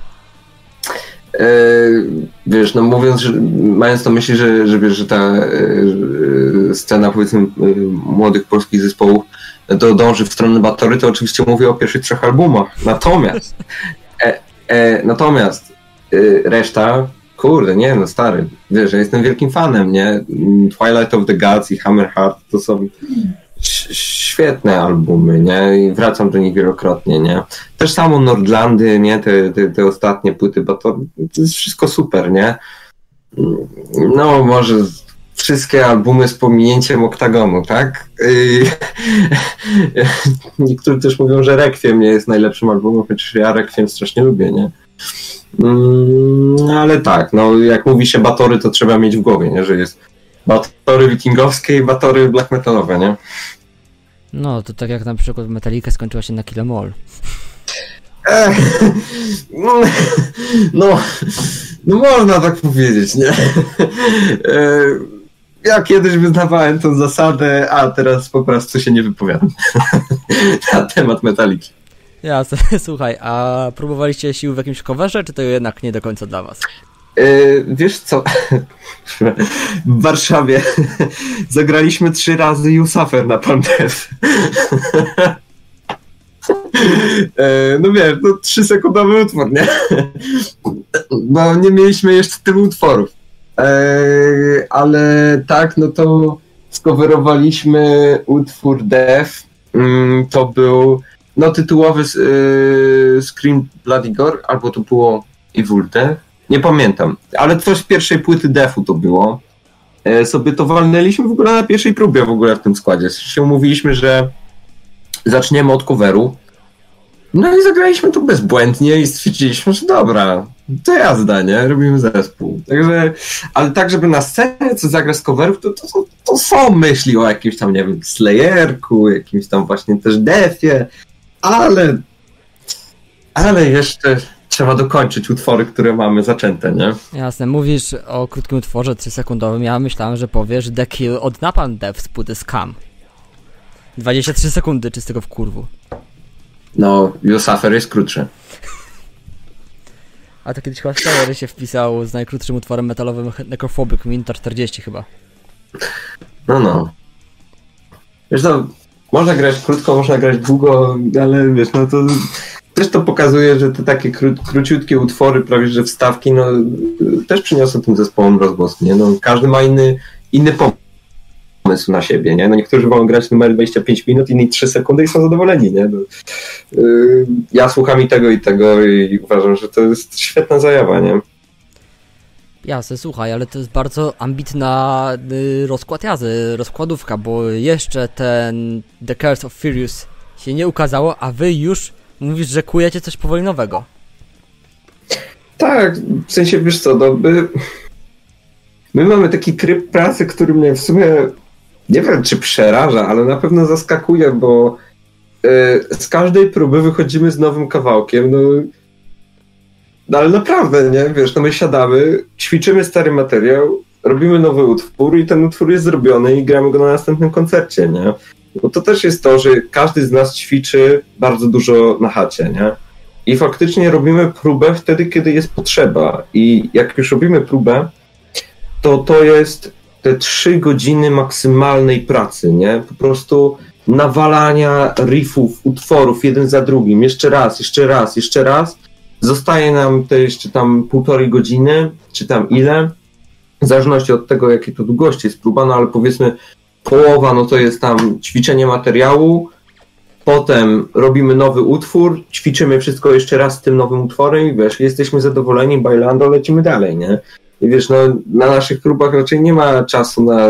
e, wiesz, no mówiąc, że, mając na myśli, że, że wiesz, że ta e, e, scena powiedzmy e, młodych polskich zespołów no to dąży w stronę Batory, to oczywiście mówię o pierwszych trzech albumach. Natomiast e, e, natomiast e, reszta, kurde, nie no stary, wiesz, ja jestem wielkim fanem, nie? Twilight of the Gods i Hammerheart to są świetne albumy, nie? I wracam do nich wielokrotnie, nie? Też samo Nordlandy, nie? Te, te, te ostatnie płyty, bo to, to jest wszystko super, nie? No, może wszystkie albumy z pominięciem oktagonu, tak? Niektórzy też mówią, że Requiem nie jest najlepszym albumem, chociaż ja Requiem strasznie lubię, nie? Mm, ale tak, no jak mówi się batory, to trzeba mieć w głowie, nie? Że jest batory wikingowskie i batory black metalowe, nie? No, to tak jak na przykład Metallica skończyła się na Kill 'Em All. no, no można tak powiedzieć, nie? Ja kiedyś wyznawałem tą zasadę, a teraz po prostu się nie wypowiadam na temat metaliki. Jasne, słuchaj, a próbowaliście sił w jakimś coverze, czy to jednak nie do końca dla was? Yy, wiesz co? w Warszawie zagraliśmy trzy razy You na Pandev. yy, no wiesz, no trzy sekundowy utwór, nie? Bo nie mieliśmy jeszcze tylu utworów. Yy, ale tak, no to skowerowaliśmy utwór Death. Yy, to był no tytułowy yy, Scream Bloody Gore, albo to było Evil. Nie pamiętam, ale coś z pierwszej płyty Defu to było. E, sobie to walnęliśmy w ogóle na pierwszej próbie w ogóle w tym składzie. Się umówiliśmy, że zaczniemy od coveru. No i zagraliśmy to bezbłędnie i stwierdziliśmy, że dobra, to jazda, nie? Robimy zespół. Także, ale tak, żeby na scenie co zagrać z coverów, to, to, to są myśli o jakimś tam, nie wiem, Slayerku, jakimś tam właśnie też Defie, ale ale jeszcze trzeba dokończyć utwory, które mamy zaczęte, nie? Jasne, mówisz o krótkim utworze 3-sekundowym, ja myślałem, że powiesz The Kill od Napalm Death z płyty Scam. 23 sekundy czystego w kurwu. No, Yosafer jest krótszy. A to kiedyś chyba Slayer się wpisał z najkrótszym utworem metalowym Necrophobic Minta 40 chyba. No, no. Wiesz no, można grać krótko, można grać długo, ale wiesz, no to też to pokazuje, że te takie kró, króciutkie utwory, prawie że wstawki, no też przyniosą tym zespołom rozgłos, nie? No, każdy ma inny, inny pomysł na siebie, nie? No niektórzy wolą grać numer 25 minut, inni 3 sekundy i są zadowoleni, nie? No, yy, ja słucham i tego i tego i uważam, że to jest świetna zajawa, nie? Jasne, słuchaj, ale to jest bardzo ambitna y, rozkład jazdy, rozkładówka, bo jeszcze ten The Curse of Furious się nie ukazało, a wy już mówisz, że kujecie coś powoli nowego. Tak, w sensie wiesz co, no my, my mamy taki tryb pracy, który mnie w sumie nie wiem czy przeraża, ale na pewno zaskakuje, bo y, z każdej próby wychodzimy z nowym kawałkiem, no, no ale naprawdę, nie, wiesz, no my siadamy, ćwiczymy stary materiał, robimy nowy utwór i ten utwór jest zrobiony i gramy go na następnym koncercie, nie? Bo to też jest to, że każdy z nas ćwiczy bardzo dużo na chacie, nie? I faktycznie robimy próbę wtedy, kiedy jest potrzeba. I jak już robimy próbę, to to jest te trzy godziny maksymalnej pracy, nie? Po prostu nawalania riffów, utworów jeden za drugim, jeszcze raz, jeszcze raz, jeszcze raz. Zostaje nam te jeszcze tam półtorej godziny, czy tam ile, w zależności od tego, jakiej to długości jest próba, no ale powiedzmy połowa no to jest tam ćwiczenie materiału, potem robimy nowy utwór, ćwiczymy wszystko jeszcze raz z tym nowym utworem i wiesz, jesteśmy zadowoleni, bailando, lecimy dalej, nie? I wiesz, no na naszych próbach raczej nie ma czasu na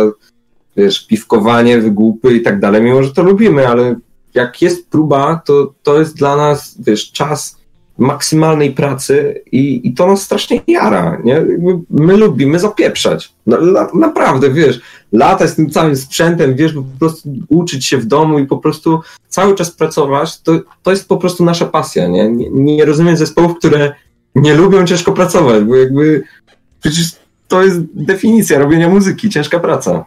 wiesz, piwkowanie, wygłupy i tak dalej, mimo że to lubimy, ale jak jest próba, to to jest dla nas, wiesz, czas maksymalnej pracy i, i to nas strasznie jara, nie? My lubimy zapieprzać. Naprawdę, wiesz, latać z tym całym sprzętem, wiesz, po prostu uczyć się w domu i po prostu cały czas pracować, to, to jest po prostu nasza pasja, nie? Nie, nie rozumiem zespołów, które nie lubią ciężko pracować, bo jakby przecież to jest definicja robienia muzyki, ciężka praca.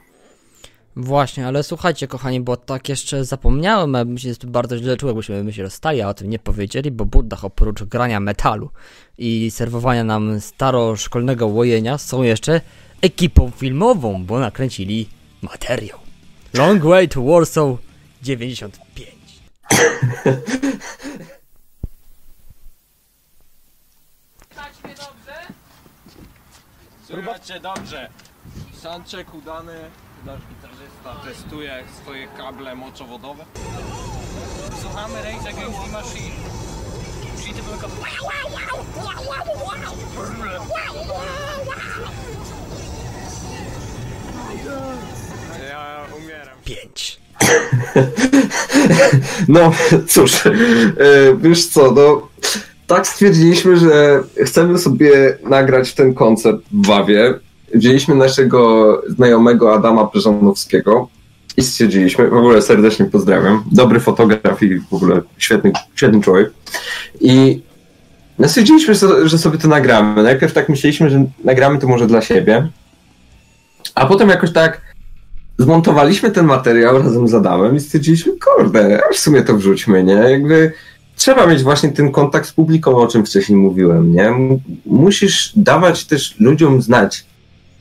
Właśnie, ale słuchajcie, kochani, bo tak jeszcze zapomniałem, a bym się bardzo źle czuł, jakbyśmy my się rozstali, a o tym nie powiedzieli, bo Buddach oprócz grania metalu i serwowania nam staroszkolnego łojenia są jeszcze ekipą filmową, bo nakręcili materiał. Long Way to Warsaw 95. Słychać cię dobrze. Soundcheck udany. Nasz gitarzysta testuje swoje kable moczowodowe. Słuchamy Rage Against the Machine. Czyli tylko Ja umieram. 5. No cóż, e, wiesz co, no tak stwierdziliśmy, że chcemy sobie nagrać ten koncert w Wawie. Wzięliśmy naszego znajomego Adama Brzeżanowskiego i stwierdziliśmy, w ogóle serdecznie pozdrawiam, dobry fotograf i w ogóle świetny, świetny człowiek. I no stwierdziliśmy, że sobie to nagramy. Najpierw tak myśleliśmy, że nagramy to może dla siebie, a potem jakoś tak zmontowaliśmy ten materiał razem z Adamem i stwierdziliśmy, kurde, aż w sumie to wrzućmy, nie? Jakby trzeba mieć właśnie ten kontakt z publiką, o czym wcześniej mówiłem, nie? Musisz dawać też ludziom znać,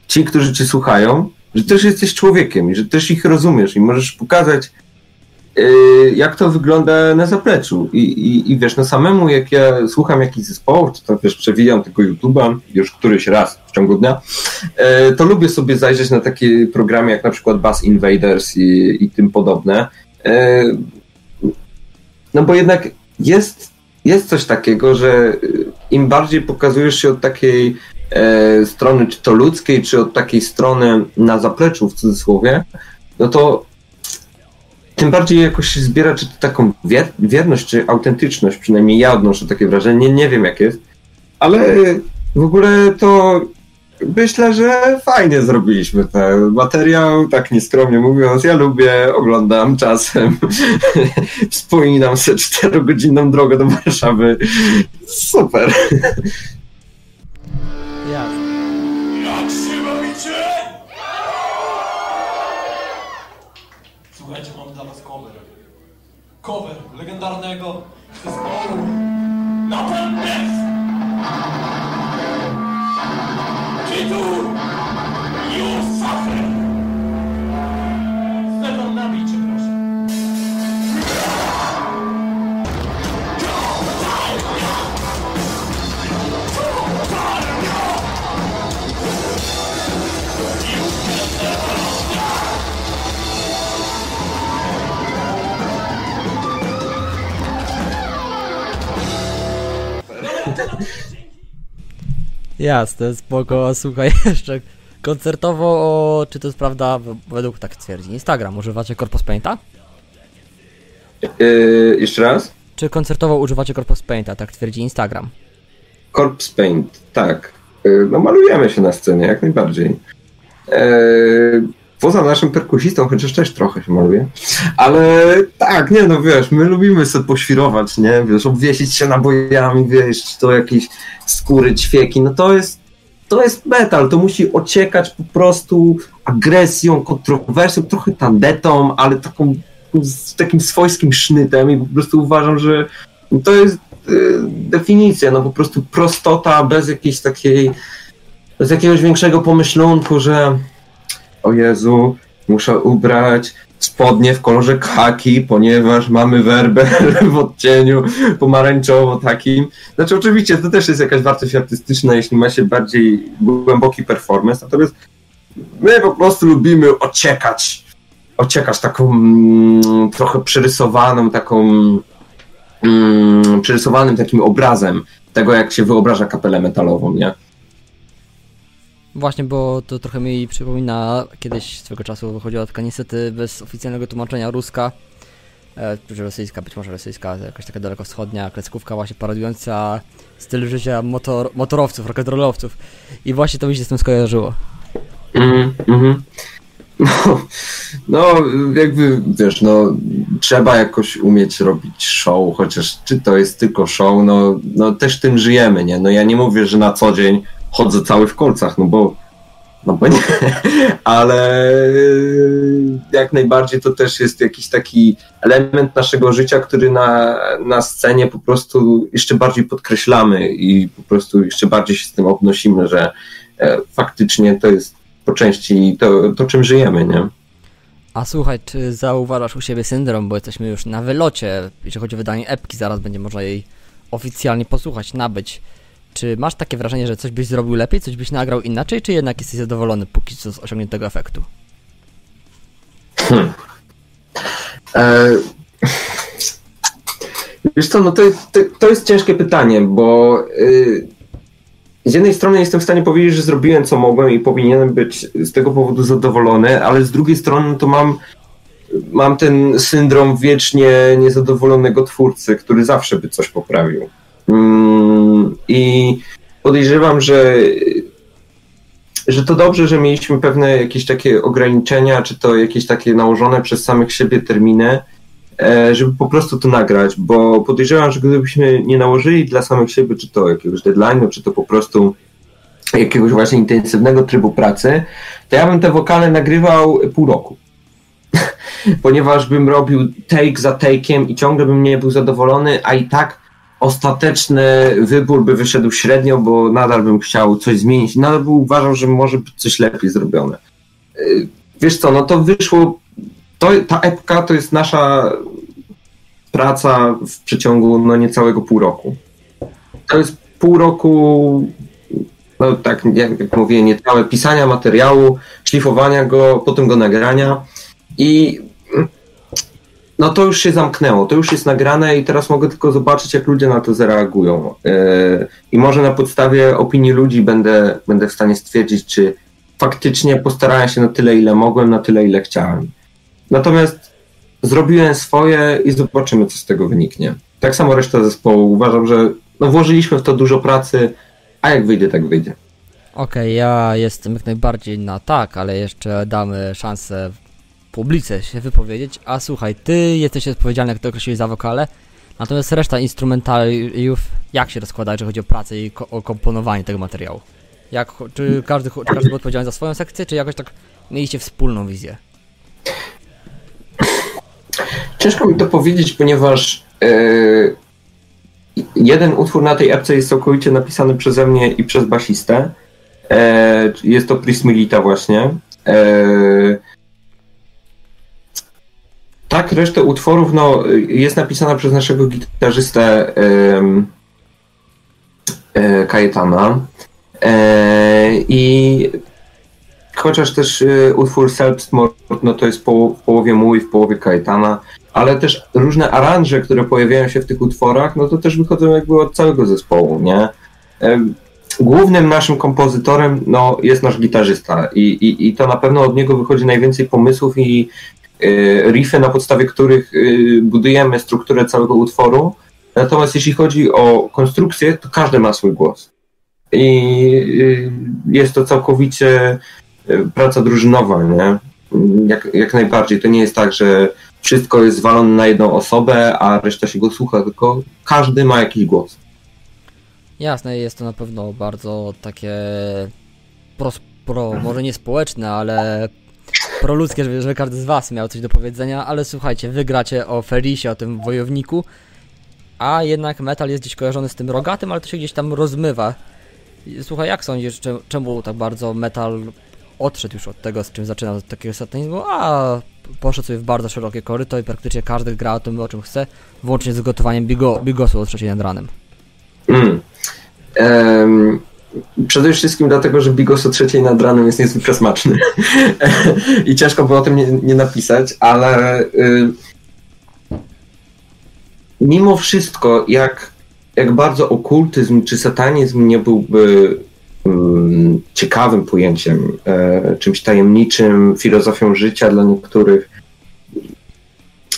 ci, którzy cię słuchają, że też jesteś człowiekiem i że też ich rozumiesz i możesz pokazać, yy, jak to wygląda na zapleczu. I, i, I wiesz, no samemu jak ja słucham jakichś zespołów, czy to wiesz, przewijam tego YouTube'a już któryś raz w ciągu dnia, yy, to lubię sobie zajrzeć na takie programy jak na przykład Bass Invaders i, i tym podobne. Yy, no bo jednak jest, jest coś takiego, że im bardziej pokazujesz się od takiej strony, czy to ludzkiej, czy od takiej strony na zapleczu w cudzysłowie, no to tym bardziej jakoś się zbiera, czy to taką wier wierność, czy autentyczność, przynajmniej ja odnoszę takie wrażenie, nie, nie wiem jak jest, ale w ogóle to myślę, że fajnie zrobiliśmy ten materiał, tak nieskromnie mówiąc. Ja lubię, oglądam czasem, wspominam sobie czterogodzinną drogę do Warszawy. Super. Jasne. Jak się bawicie? Słuchajcie, mam dla was cover. Cover legendarnego zespołu Napalm Death! Tytuł You Jasne, spoko, słuchaj, jeszcze koncertowo, o, czy to jest prawda, według tak twierdzi Instagram, używacie Corpus Painta? Yy, jeszcze raz? Czy koncertowo używacie Corpus Painta, tak twierdzi Instagram? Corpse Paint, tak. Yy, no malujemy się na scenie, jak najbardziej. Yy, poza naszym perkusistą, chociaż też trochę się maluje. Ale tak, nie no wiesz, my lubimy sobie poświrować, nie? Wiesz, obwiesić się nabojami, wiesz, czy to jakieś skóry, ćwieki, no to jest to jest metal, to musi ociekać po prostu agresją, kontrowersją, trochę tandetą, ale taką z takim swojskim sznytem i po prostu uważam, że to jest y, definicja, no po prostu prostota bez jakiejś takiej, bez jakiegoś większego pomyślunku, że o Jezu, muszę ubrać spodnie w kolorze khaki, ponieważ mamy werbel w odcieniu pomarańczowo takim. Znaczy oczywiście to też jest jakaś wartość artystyczna, jeśli ma się bardziej głęboki performance, natomiast my po prostu lubimy ociekać, ociekać taką mm, trochę przerysowaną, taką mm, przerysowanym takim obrazem tego, jak się wyobraża kapelę metalową, nie? Właśnie, bo to trochę mi przypomina, kiedyś swego czasu wychodziła taka niestety bez oficjalnego tłumaczenia ruska, e, czy rosyjska, być może rosyjska, jakaś taka dalekowschodnia kreskówka właśnie parodująca styl życia motor, motorowców, rock'n'rollowców i właśnie to mi się z tym skojarzyło. Mhm, mhm. No, no, jakby wiesz, no, trzeba jakoś umieć robić show, chociaż czy to jest tylko show, no, no też tym żyjemy, nie? No ja nie mówię, że na co dzień chodzę cały w kolcach, no bo, no bo nie, ale jak najbardziej to też jest jakiś taki element naszego życia, który na, na scenie po prostu jeszcze bardziej podkreślamy i po prostu jeszcze bardziej się z tym obnosimy, że e, faktycznie to jest po części to, to czym żyjemy, nie? A słuchaj, czy zauważasz u siebie syndrom, bo jesteśmy już na wylocie, jeżeli chodzi o wydanie epki, zaraz będzie można jej oficjalnie posłuchać, nabyć. Czy masz takie wrażenie, że coś byś zrobił lepiej, coś byś nagrał inaczej, czy jednak jesteś zadowolony póki co z osiągniętego efektu? E, Wiesz co, no to to, jest ciężkie pytanie, bo y, z jednej strony jestem w stanie powiedzieć, że zrobiłem co mogłem i powinienem być z tego powodu zadowolony, ale z drugiej strony to mam, mam ten syndrom wiecznie niezadowolonego twórcy, który zawsze by coś poprawił. Mm, I podejrzewam, że że to dobrze, że mieliśmy pewne jakieś takie ograniczenia, czy to jakieś takie nałożone przez samych siebie terminy, e, żeby po prostu to nagrać, bo podejrzewam, że gdybyśmy nie nałożyli dla samych siebie, czy to jakiegoś deadline'u, czy to po prostu jakiegoś właśnie intensywnego trybu pracy, to ja bym te wokale nagrywał pół roku. Ponieważ bym robił take za take'iem i ciągle bym nie był zadowolony, a i tak ostateczny wybór by wyszedł średnio, bo nadal bym chciał coś zmienić. Nadal bym uważał, że może być coś lepiej zrobione. Yy, wiesz co, no to wyszło. To, ta epka to jest nasza praca w przeciągu no niecałego pół roku. To jest pół roku, no tak jak, jak mówię, niecałe pisania materiału, szlifowania go, potem go nagrania i no to już się zamknęło, to już jest nagrane i teraz mogę tylko zobaczyć, jak ludzie na to zareagują. Yy, I może na podstawie opinii ludzi będę, będę w stanie stwierdzić, czy faktycznie postarałem się na tyle, ile mogłem, na tyle, ile chciałem. Natomiast zrobiłem swoje i zobaczymy, co z tego wyniknie. Tak samo reszta zespołu. Uważam, że no, włożyliśmy w to dużo pracy, a jak wyjdzie, tak wyjdzie. Okej, okay, ja jestem jak najbardziej na tak, ale jeszcze damy szansę publice się wypowiedzieć. A słuchaj, ty jesteś odpowiedzialny, jak to określiłeś, za wokale, natomiast reszta instrumentariów, jak się rozkłada, jeżeli chodzi o pracę i ko o komponowanie tego materiału? Jak, czy każdy, czy każdy był odpowiedzialny za swoją sekcję, czy jakoś tak mieliście wspólną wizję? Ciężko mi to powiedzieć, ponieważ yy, jeden utwór na tej epce jest całkowicie napisany przeze mnie i przez basistę. Yy, jest to Prismilita właśnie. Yy, tak, resztę utworów no, jest napisana przez naszego gitarzystę yy, Kajetana. I chociaż też utwór Self-Smart, no to jest po, w połowie mój, w połowie Kajetana, ale też różne aranże, które pojawiają się w tych utworach, no to też wychodzą jakby od całego zespołu, nie? Głównym naszym kompozytorem no, jest nasz gitarzysta i, i, i to na pewno od niego wychodzi najwięcej pomysłów i Y, riffy, na podstawie których y, budujemy strukturę całego utworu. Natomiast jeśli chodzi o konstrukcję, to każdy ma swój głos. I y, jest to całkowicie praca drużynowa, nie? Jak, jak najbardziej. To nie jest tak, że wszystko jest zwalone na jedną osobę, a reszta się go słucha, tylko każdy ma jakiś głos. Jasne, jest to na pewno bardzo takie pro, pro może nie społeczne, ale proludzkie, żeby, żeby każdy z was miał coś do powiedzenia, ale słuchajcie, wy gracie o Ferisie, o tym wojowniku, a jednak metal jest gdzieś kojarzony z tym rogatym, ale to się gdzieś tam rozmywa. Słuchaj, jak sądzisz, czemu tak bardzo metal odszedł już od tego, z czym zaczynał, od takiego satanizmu, a poszedł sobie w bardzo szerokie koryto i praktycznie każdy gra o tym, o czym chce, włącznie z gotowaniem bigo, bigosu o trzeciej nad ranem. Mm. Um, Przede wszystkim dlatego, że bigos o trzeciej nad ranem jest niezwykle smaczny. I ciężko było o tym nie, nie napisać, ale y, mimo wszystko, jak, jak bardzo okultyzm czy satanizm nie byłby y, ciekawym pojęciem, y, czymś tajemniczym, filozofią życia dla niektórych,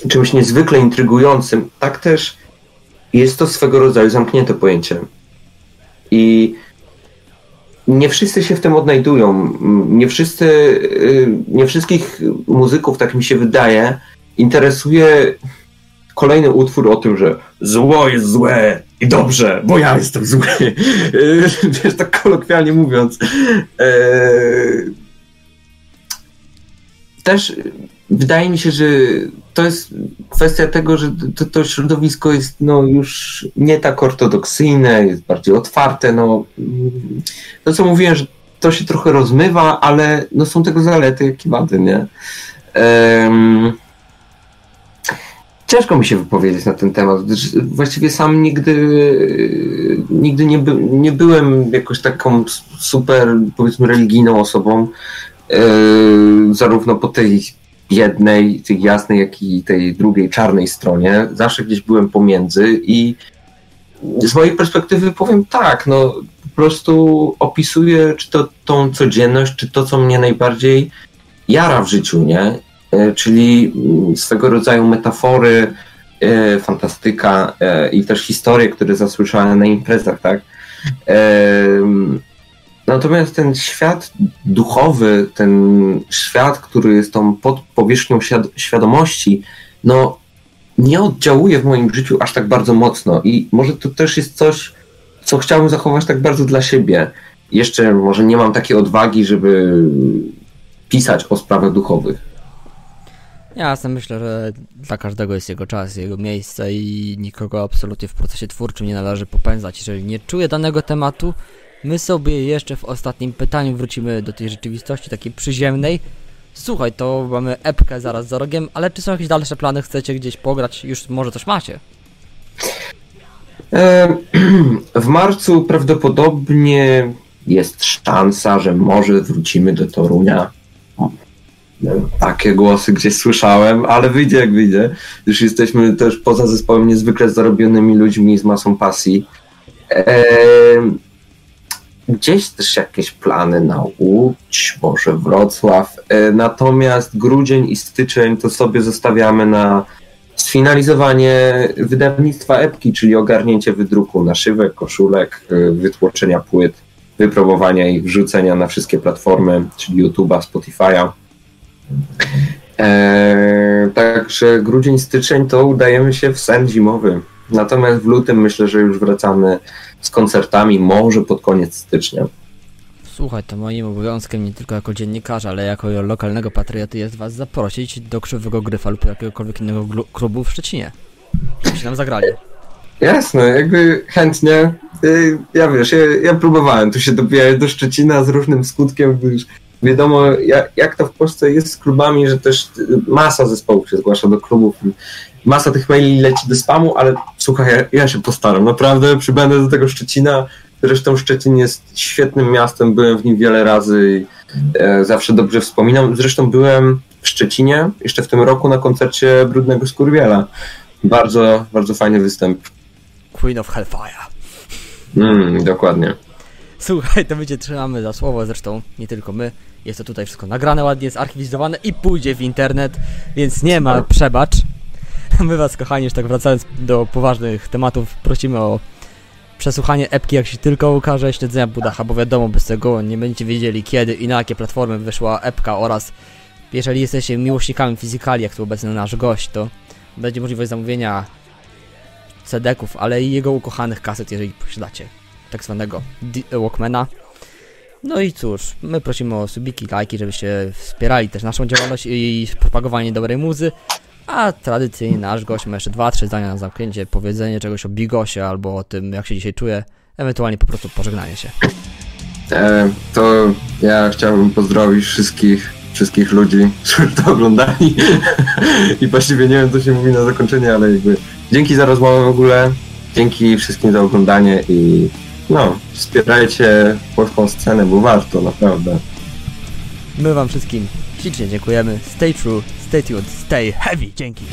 czymś niezwykle intrygującym, tak też jest to swego rodzaju zamknięte pojęcie. I nie wszyscy się w tym odnajdują. Nie wszyscy, y, nie wszystkich muzyków, tak mi się wydaje, interesuje kolejny utwór o tym, że zło jest złe i dobrze, bo ja jestem zły. Wiesz, tak kolokwialnie mówiąc. E, też wydaje mi się, że to jest kwestia tego, że to, to środowisko jest no, już nie tak ortodoksyjne, jest bardziej otwarte. No, to, co mówiłem, że to się trochę rozmywa, ale no, są tego zalety, jak i wady, nie? Um, ciężko mi się wypowiedzieć na ten temat. Właściwie sam nigdy, nigdy nie, by, nie byłem jakoś taką super, powiedzmy, religijną osobą. Yy, zarówno po tej jednej, tej jasnej, jak i tej drugiej czarnej stronie. Zawsze gdzieś byłem pomiędzy i z mojej perspektywy powiem tak, no po prostu opisuję czy to tą codzienność, czy to, co mnie najbardziej jara w życiu, nie? E, czyli swego rodzaju metafory, e, fantastyka e, i też historie, które zasłyszałem na imprezach, tak? Natomiast ten świat duchowy, ten świat, który jest tą pod powierzchnią świad- świadomości, no nie oddziałuje w moim życiu aż tak bardzo mocno i może to też jest coś, co chciałbym zachować tak bardzo dla siebie. Jeszcze może nie mam takiej odwagi, żeby pisać o sprawach duchowych. Ja sam myślę, że dla każdego jest jego czas, jego miejsce i nikogo absolutnie w procesie twórczym nie należy popędzać. Jeżeli nie czuje danego tematu, my sobie jeszcze w ostatnim pytaniu wrócimy do tej rzeczywistości takiej przyziemnej. Słuchaj, to mamy epkę zaraz za rogiem, ale czy są jakieś dalsze plany? Chcecie gdzieś pograć? Już może coś macie? E, W marcu prawdopodobnie jest szansa, że może wrócimy do Torunia. Takie głosy gdzieś słyszałem, ale wyjdzie jak wyjdzie. Już jesteśmy też poza zespołem niezwykle zarobionymi ludźmi z masą pasji. E, Gdzieś też jakieś plany na Łódź, może Wrocław. E, Natomiast grudzień i styczeń to sobie zostawiamy na sfinalizowanie wydawnictwa epki, czyli ogarnięcie wydruku naszywek, koszulek, y, wytłoczenia płyt, wypróbowania ich, wrzucenia na wszystkie platformy, czyli YouTube'a, Spotify'a. Eee, także grudzień, styczeń to udajemy się w sen zimowy. Natomiast w lutym myślę, że już wracamy z koncertami, może pod koniec stycznia. Słuchaj, to moim obowiązkiem nie tylko jako dziennikarza, ale jako lokalnego patrioty jest was zaprosić do Krzywego Gryfa lub jakiegokolwiek innego klubu w Szczecinie. Żebyście nam zagrali. Jasne, jakby chętnie. Y, Ja wiesz, ja, ja próbowałem tu się dobijać do Szczecina z różnym skutkiem, gdyż wiadomo, jak, jak to w Polsce jest z klubami, że też masa zespołów się zgłasza do klubów. Masa tych maili leci do spamu, ale słuchaj, ja, ja się postaram, naprawdę przybędę do tego Szczecina. Zresztą Szczecin jest świetnym miastem, byłem w nim wiele razy i e, zawsze dobrze wspominam. Zresztą byłem w Szczecinie jeszcze w tym roku na koncercie Brudnego Skurwiela. Bardzo, bardzo fajny występ. Queen of Hellfire. Mm, dokładnie. Słuchaj, to my cię trzymamy za słowo, zresztą nie tylko my. Jest to tutaj wszystko nagrane ładnie, zarchiwizowane i pójdzie w internet, więc nie ma przebacz. My was, kochani, już tak wracając do poważnych tematów, prosimy o przesłuchanie epki, jak się tylko ukaże, śledzenia Budacha, bo wiadomo, bez tego nie będziecie wiedzieli kiedy i na jakie platformy wyszła epka oraz jeżeli jesteście miłośnikami fizykali, jak tu obecny nasz gość, to będzie możliwość zamówienia CD-ków, ale i jego ukochanych kaset, jeżeli posiadacie tak zwanego Walkmana. No i cóż, my prosimy o subiki, lajki, żebyście wspierali też naszą działalność i propagowanie dobrej muzy. A tradycyjnie nasz gość ma jeszcze dwa, trzy zdania na zamknięcie, powiedzenie czegoś o Bigosie albo o tym, jak się dzisiaj czuje, ewentualnie po prostu pożegnanie się. E, to ja chciałbym pozdrowić wszystkich, wszystkich ludzi, którzy to oglądali. I właściwie nie wiem, co się mówi na zakończenie, ale jakby dzięki za rozmowę w ogóle. Dzięki wszystkim za oglądanie i no, wspierajcie polską scenę, bo warto, naprawdę. My wam wszystkim ślicznie dziękujemy. Stay true, stay tuned, stay heavy. Dzięki.